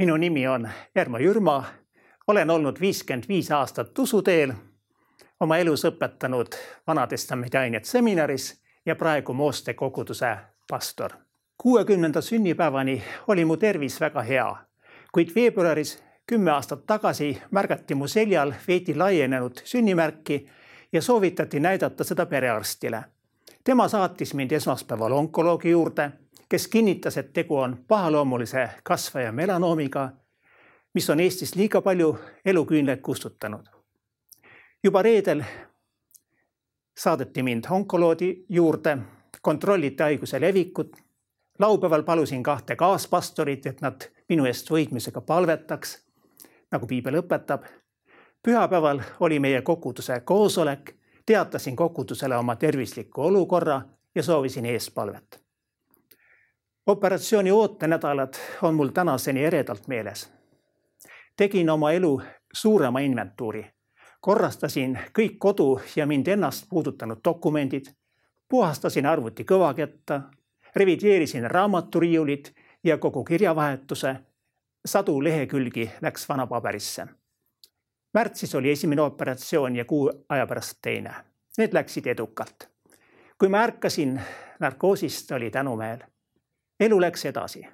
minu nimi on Ermo Jürma. olen olnud viiskümmend viis aastat usuteel, oma elus õpetanud Vana-testamendi ainet seminaris ja praegu Mooste koguduse pastor. kuuekümnenda sünnipäevani oli mu tervis väga hea, kuid veebruaris kümme aastat tagasi märgati mu seljal veidi laienenud sünnimärki ja soovitati näidata seda perearstile. tema saatis mind esmaspäeval onkoloogi juurde kes kinnitas, et tegu on pahaloomulise kasvaja melanoomiga, mis on Eestis liiga palju eluküünlaid kustutanud. juba reedel saadeti mind onkoloogi juurde, kontrolliti haiguse levikut. laupäeval palusin kahte kaaspastorit, et nad minu eest võitmisega palvetaks, nagu piibel õpetab. pühapäeval oli meie koguduse koosolek, teatasin kogudusele oma tervisliku olukorra ja soovisin eespalvet operatsiooni ootenädalad on mul tänaseni eredalt meeles. tegin oma elu suurema inventuuri, korrastasin kõik kodu ja mind ennast puudutanud dokumendid, puhastasin arvuti kõvaketta, revideerisin raamaturiiulid ja kogu kirjavahetuse. sadu lehekülgi läks vana paberisse. märtsis oli esimene operatsioon ja kuu aja pärast teine. Need läksid edukalt. kui ma ärkasin narkoosist, oli tänumeel elu läks edasi.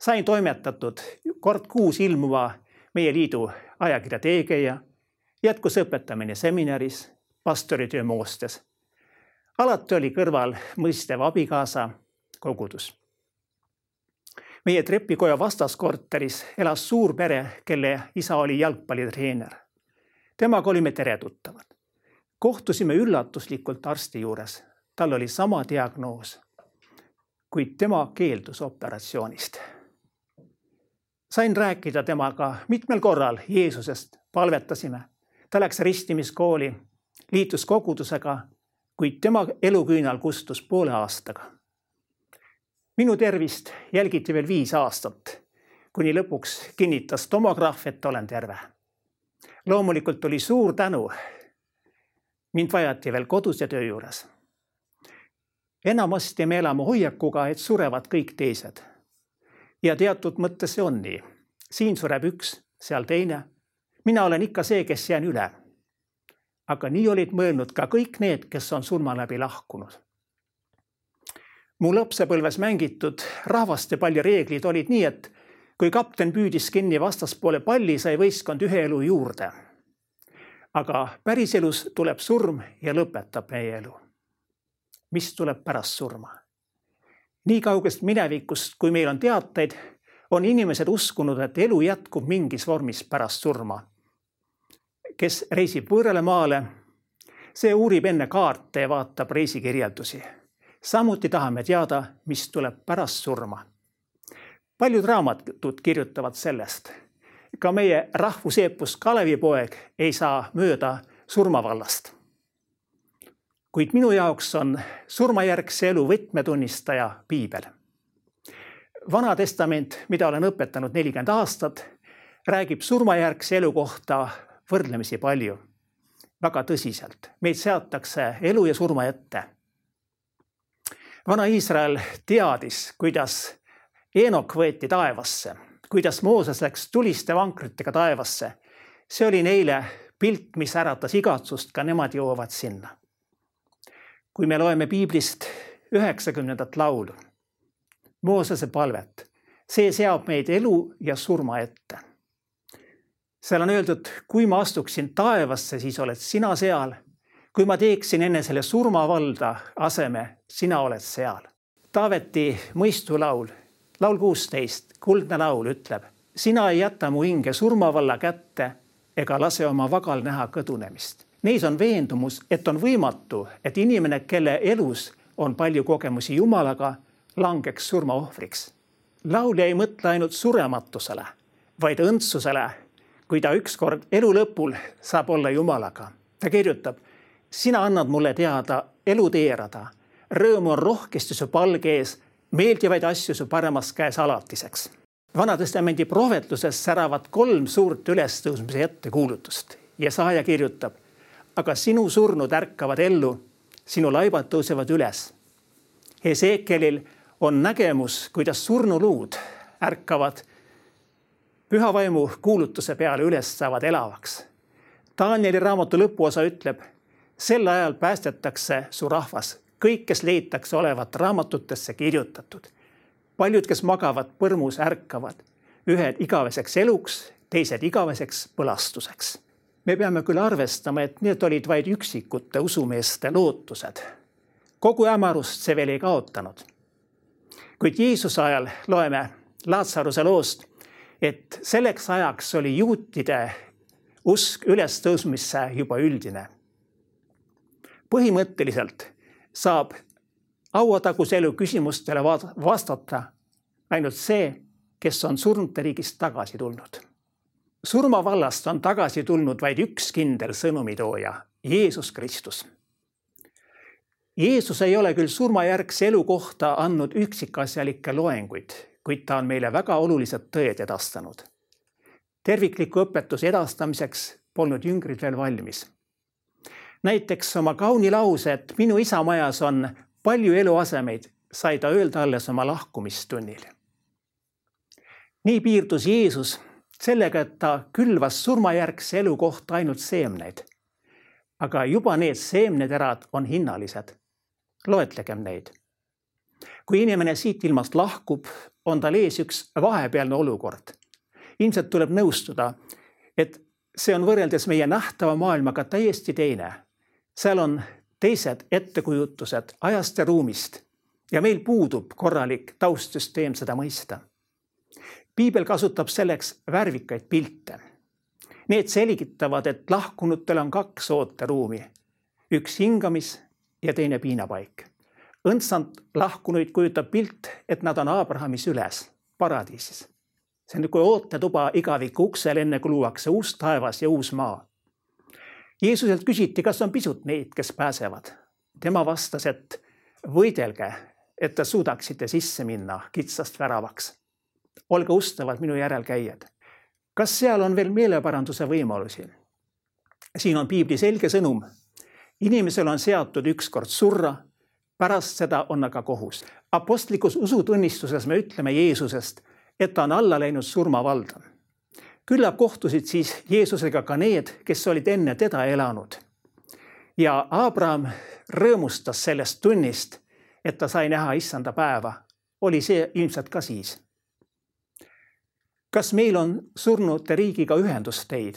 sain toimetatud kord kuus ilmuva meie liidu ajakirja Teegeja, jätkus õpetamine seminaris, pastoritöö moostes. alati oli kõrval mõistev abikaasa, kogudus. meie trepikoja vastaskorteris elas suur pere, kelle isa oli jalgpallitreener. temaga olime teretuttavad. kohtusime üllatuslikult arsti juures, tal oli sama diagnoos kuid tema keeldus operatsioonist. sain rääkida temaga mitmel korral Jeesusest, palvetasime. ta läks ristimiskooli, liitus kogudusega, kuid tema eluküünal kustus poole aastaga. minu tervist jälgiti veel viis aastat, kuni lõpuks kinnitas tomograaf, et olen terve. loomulikult oli suur tänu. mind vajati veel kodus ja töö juures enamasti me elame hoiakuga, et surevad kõik teised. ja teatud mõttes see on nii. siin sureb üks, seal teine. mina olen ikka see, kes jään üle. aga nii olid mõelnud ka kõik need, kes on surma läbi lahkunud. mu lapsepõlves mängitud rahvastepalli reeglid olid nii, et kui kapten püüdis kinni vastaspoole palli, sai võistkond ühe elu juurde. aga päriselus tuleb surm ja lõpetab meie elu mis tuleb pärast surma. nii kaugest minevikust, kui meil on teateid, on inimesed uskunud, et elu jätkub mingis vormis pärast surma. kes reisib võõrale maale, see uurib enne kaarte ja vaatab reisikirjeldusi. samuti tahame teada, mis tuleb pärast surma. paljud raamatud kirjutavad sellest. ka meie rahvuseepus Kalevipoeg ei saa mööda surmavallast kuid minu jaoks on surmajärgse elu võtmetunnistaja piibel. vana testament, mida olen õpetanud nelikümmend aastat, räägib surmajärgse elu kohta võrdlemisi palju, väga tõsiselt. meid seatakse elu ja surma ette. vana Iisrael teadis, kuidas Eenok võeti taevasse, kuidas Mooses läks tuliste vankritega taevasse. see oli neile pilt, mis äratas igatsust, ka nemad jõuavad sinna kui me loeme piiblist üheksakümnendat laulu, Moosese palvet, see seab meid elu ja surma ette. seal on öeldud, kui ma astuksin taevasse, siis oled sina seal. kui ma teeksin enne selle surmavalda aseme, sina oled seal. Taaveti mõistulaul, laul kuusteist, kuldne laul ütleb, sina ei jäta mu hinge surmavalla kätte ega lase oma vagal näha kõdunemist Neis on veendumus, et on võimatu, et inimene, kelle elus on palju kogemusi Jumalaga, langeks surmaohvriks. laulja ei mõtle ainult surematusele, vaid õndsusele, kui ta ükskord elu lõpul saab olla Jumalaga. ta kirjutab, sina annad mulle teada elu teerada, rõõmu on rohkesti su palge ees, meeldivaid asju su paremas käes alatiseks. Vana-testamendi prohvetluses säravad kolm suurt ülestõusmise ettekuulutust ja saaja kirjutab aga sinu surnud ärkavad ellu, sinu laibad tõusevad üles. Hesekelil on nägemus, kuidas surnuluud ärkavad püha vaimu kuulutuse peale üles saavad elavaks. Danieli raamatu lõpuosa ütleb, sel ajal päästetakse su rahvas, kõik, kes leitakse olevat raamatutesse kirjutatud. paljud, kes magavad põrmus, ärkavad, ühed igaveseks eluks, teised igaveseks põlastuseks. Me peame küll arvestama, et need olid vaid üksikute usumeeste lootused. kogu hämarust see veel ei kaotanud. kuid Jeesuse ajal loeme Laatsaruse loost, et selleks ajaks oli juutide usk ülestõusmisse juba üldine. põhimõtteliselt saab hauataguse elu küsimustele vastata ainult see, kes on surnute riigist tagasi tulnud. Surmavallast on tagasi tulnud vaid üks kindel sõnumitooja, Jeesus Kristus. Jeesus ei ole küll surmajärgse elu kohta andnud üksikasjalikke loenguid kuid ta on meile väga olulised tõed edastanud. tervikliku õpetuse edastamiseks polnud jüngrid veel valmis. näiteks oma kauni lause, et minu isa majas on palju eluasemeid, sai ta öelda alles oma lahkumistunnil. nii piirdus Jeesus sellega, et ta külvas surmajärgse elu kohta ainult seemneid. aga juba need seemneterad on hinnalised. loetlegem neid kui inimene siit ilmast lahkub, on tal ees üks vahepealne olukord. ilmselt tuleb nõustuda, et see on võrreldes meie nähtava maailmaga täiesti teine. seal on teised ettekujutused ajast ja ruumist ja meil puudub korralik taustsüsteem seda mõista. Piibel kasutab selleks värvikaid pilte. Need selgitavad, et lahkunutel on kaks ooteruumi, üks hingamis ja teine piinapaik õndsalt lahkunuid kujutab pilt, et nad on Abrahami süles, paradiisis. see on nagu ootetuba igaviku uksel, enne kui luuakse uus taevas ja uus maa. Jeesuselt küsiti, kas on pisut neid, kes pääsevad. tema vastas, et võidelge, et te suudaksite sisse minna kitsast väravaks. Olge ustavad minu järelkäijad. kas seal on veel meeleparanduse võimalusi? siin on piibli selge sõnum. inimesel on seatud ükskord surra pärast seda on aga kohus. Apostlikus usutunnistuses me ütleme Jeesusest, et ta on alla läinud surmavalda. küllap kohtusid siis Jeesusega ka need, kes olid enne teda elanud. ja Abraham rõõmustas sellest tunnist, et ta sai näha issanda päeva. oli see ilmselt ka siis. Kas meil on surnute riigiga ühendusteid?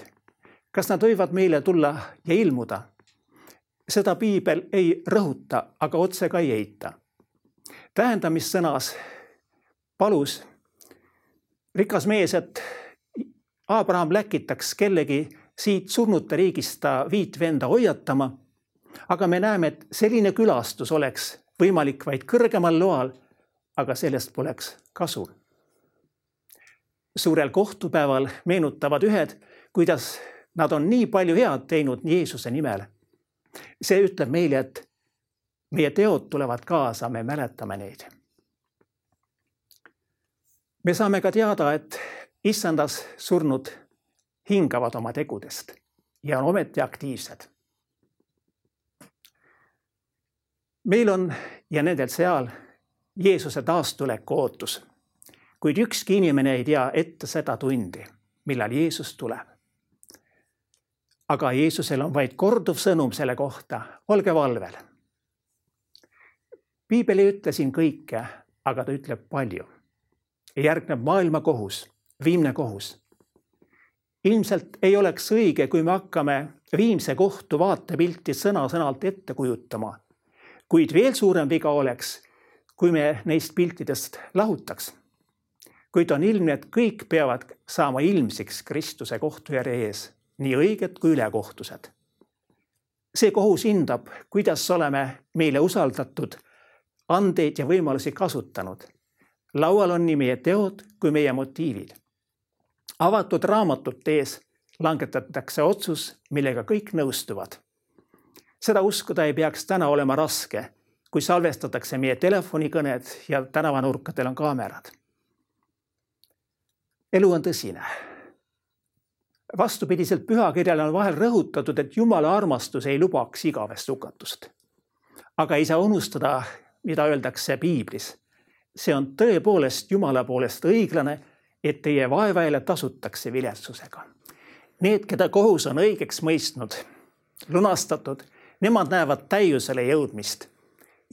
kas nad võivad meile tulla ja ilmuda? seda piibel ei rõhuta, aga otse ka ei eita. tähendamissõnas palus rikas mees, et Abraham läkitaks kellegi siit surnute riigist ta viit venda hoiatama. aga me näeme, et selline külastus oleks võimalik vaid kõrgemal loal, aga sellest poleks kasu. Suurel kohtupäeval meenutavad ühed, kuidas nad on nii palju head teinud Jeesuse nimel see ütleb meile, et meie teod tulevad kaasa, me mäletame neid. me saame ka teada, et issandas surnud hingavad oma tegudest ja on ometi aktiivsed. meil on ja nendel seal Jeesuse taastuleku ootus, kuid ükski inimene ei tea ette seda tundi, millal Jeesus tuleb aga Jeesusel on vaid korduv sõnum selle kohta, olge valvel. piibel ei ütle siin kõike, aga ta ütleb palju. järgneb maailma kohus, viimne kohus. ilmselt ei oleks õige, kui me hakkame viimse kohtu vaatepilti sõna-sõnalt ette kujutama. kuid veel suurem viga oleks, kui me neist piltidest lahutaks. Kuid on ilmne, et kõik peavad saama ilmsiks Kristuse kohtujärje ees nii õiged kui ülekohtused. see kohus hindab, kuidas oleme meile usaldatud andeid ja võimalusi kasutanud. laual on nii meie teod kui meie motiivid. avatud raamatute ees langetatakse otsus, millega kõik nõustuvad. seda uskuda ei peaks täna olema raske, kui salvestatakse meie telefonikõned ja tänavanurkadel on kaamerad. Elu on tõsine vastupidiselt pühakirjale on vahel rõhutatud, et Jumala armastus ei lubaks igavest hukatust. aga ei saa unustada, mida öeldakse piiblis. see on tõepoolest Jumala poolest õiglane et teie vaevaile tasutakse viletsusega. Need, keda kohus on õigeks mõistnud, lunastatud, nemad näevad täiusele jõudmist.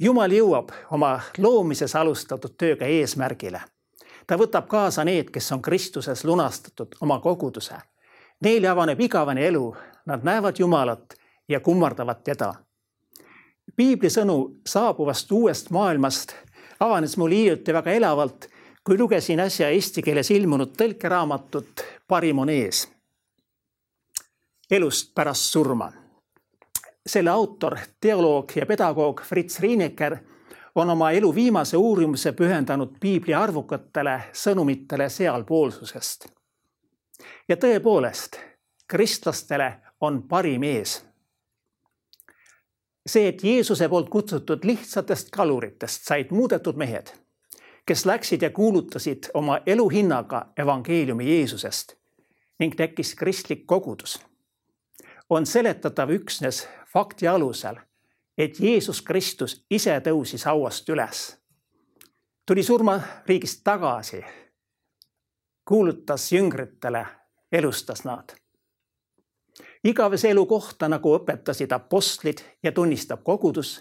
jumal jõuab oma loomises alustatud tööga eesmärgile. Ta võtab kaasa need, kes on Kristuses lunastatud oma koguduse. Neile avaneb igavene elu, nad näevad Jumalat ja kummardavad teda. piibli sõnu saabuvast uuest maailmast avanes mul hiljuti väga elavalt kui lugesin äsja eesti keeles ilmunud tõlkeraamatut Parim on ees. elust pärast surma. selle autor, teoloog ja pedagoog Fritz Riineker on oma elu viimase uurimuse pühendanud piibli arvukatele sõnumitele sealpoolsusest. ja tõepoolest, kristlastele on parim ees. see, et Jeesuse poolt kutsutud lihtsatest kaluritest said muudetud mehed kes läksid ja kuulutasid oma elu hinnaga evangeeliumi Jeesusest ning tekkis kristlik kogudus. on seletatav üksnes fakti alusel, et Jeesus Kristus ise tõusis hauast üles, tuli surmariigist tagasi, kuulutas jüngritele, elustas nad igavese elu kohta, nagu õpetasid apostlid ja tunnistab kogudus,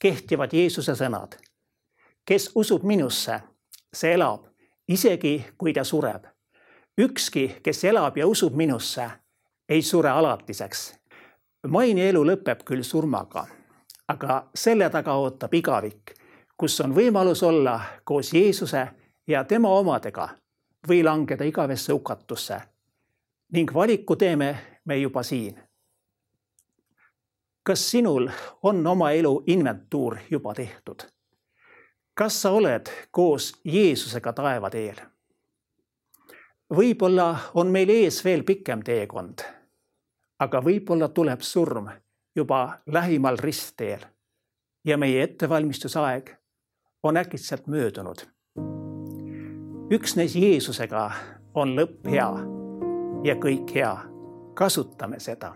kehtivad Jeesuse sõnad kes usub minusse, see elab, isegi kui ta sureb. ükski, kes elab ja usub minusse, ei sure alatiseks. maine elu lõpeb küll surmaga, aga selle taga ootab igavik, kus on võimalus olla koos Jeesuse ja tema omadega või langeda igavesse hukatusse. ning valiku teeme me juba siin. kas sinul on oma elu inventuur juba tehtud? kas sa oled koos Jeesusega taevateel? võib-olla on meil ees veel pikem teekond, aga võib-olla tuleb surm juba lähimal ristteel ja meie ettevalmistusaeg on äkitselt möödunud. üksnes Jeesusega on lõpp hea ja kõik hea. kasutame seda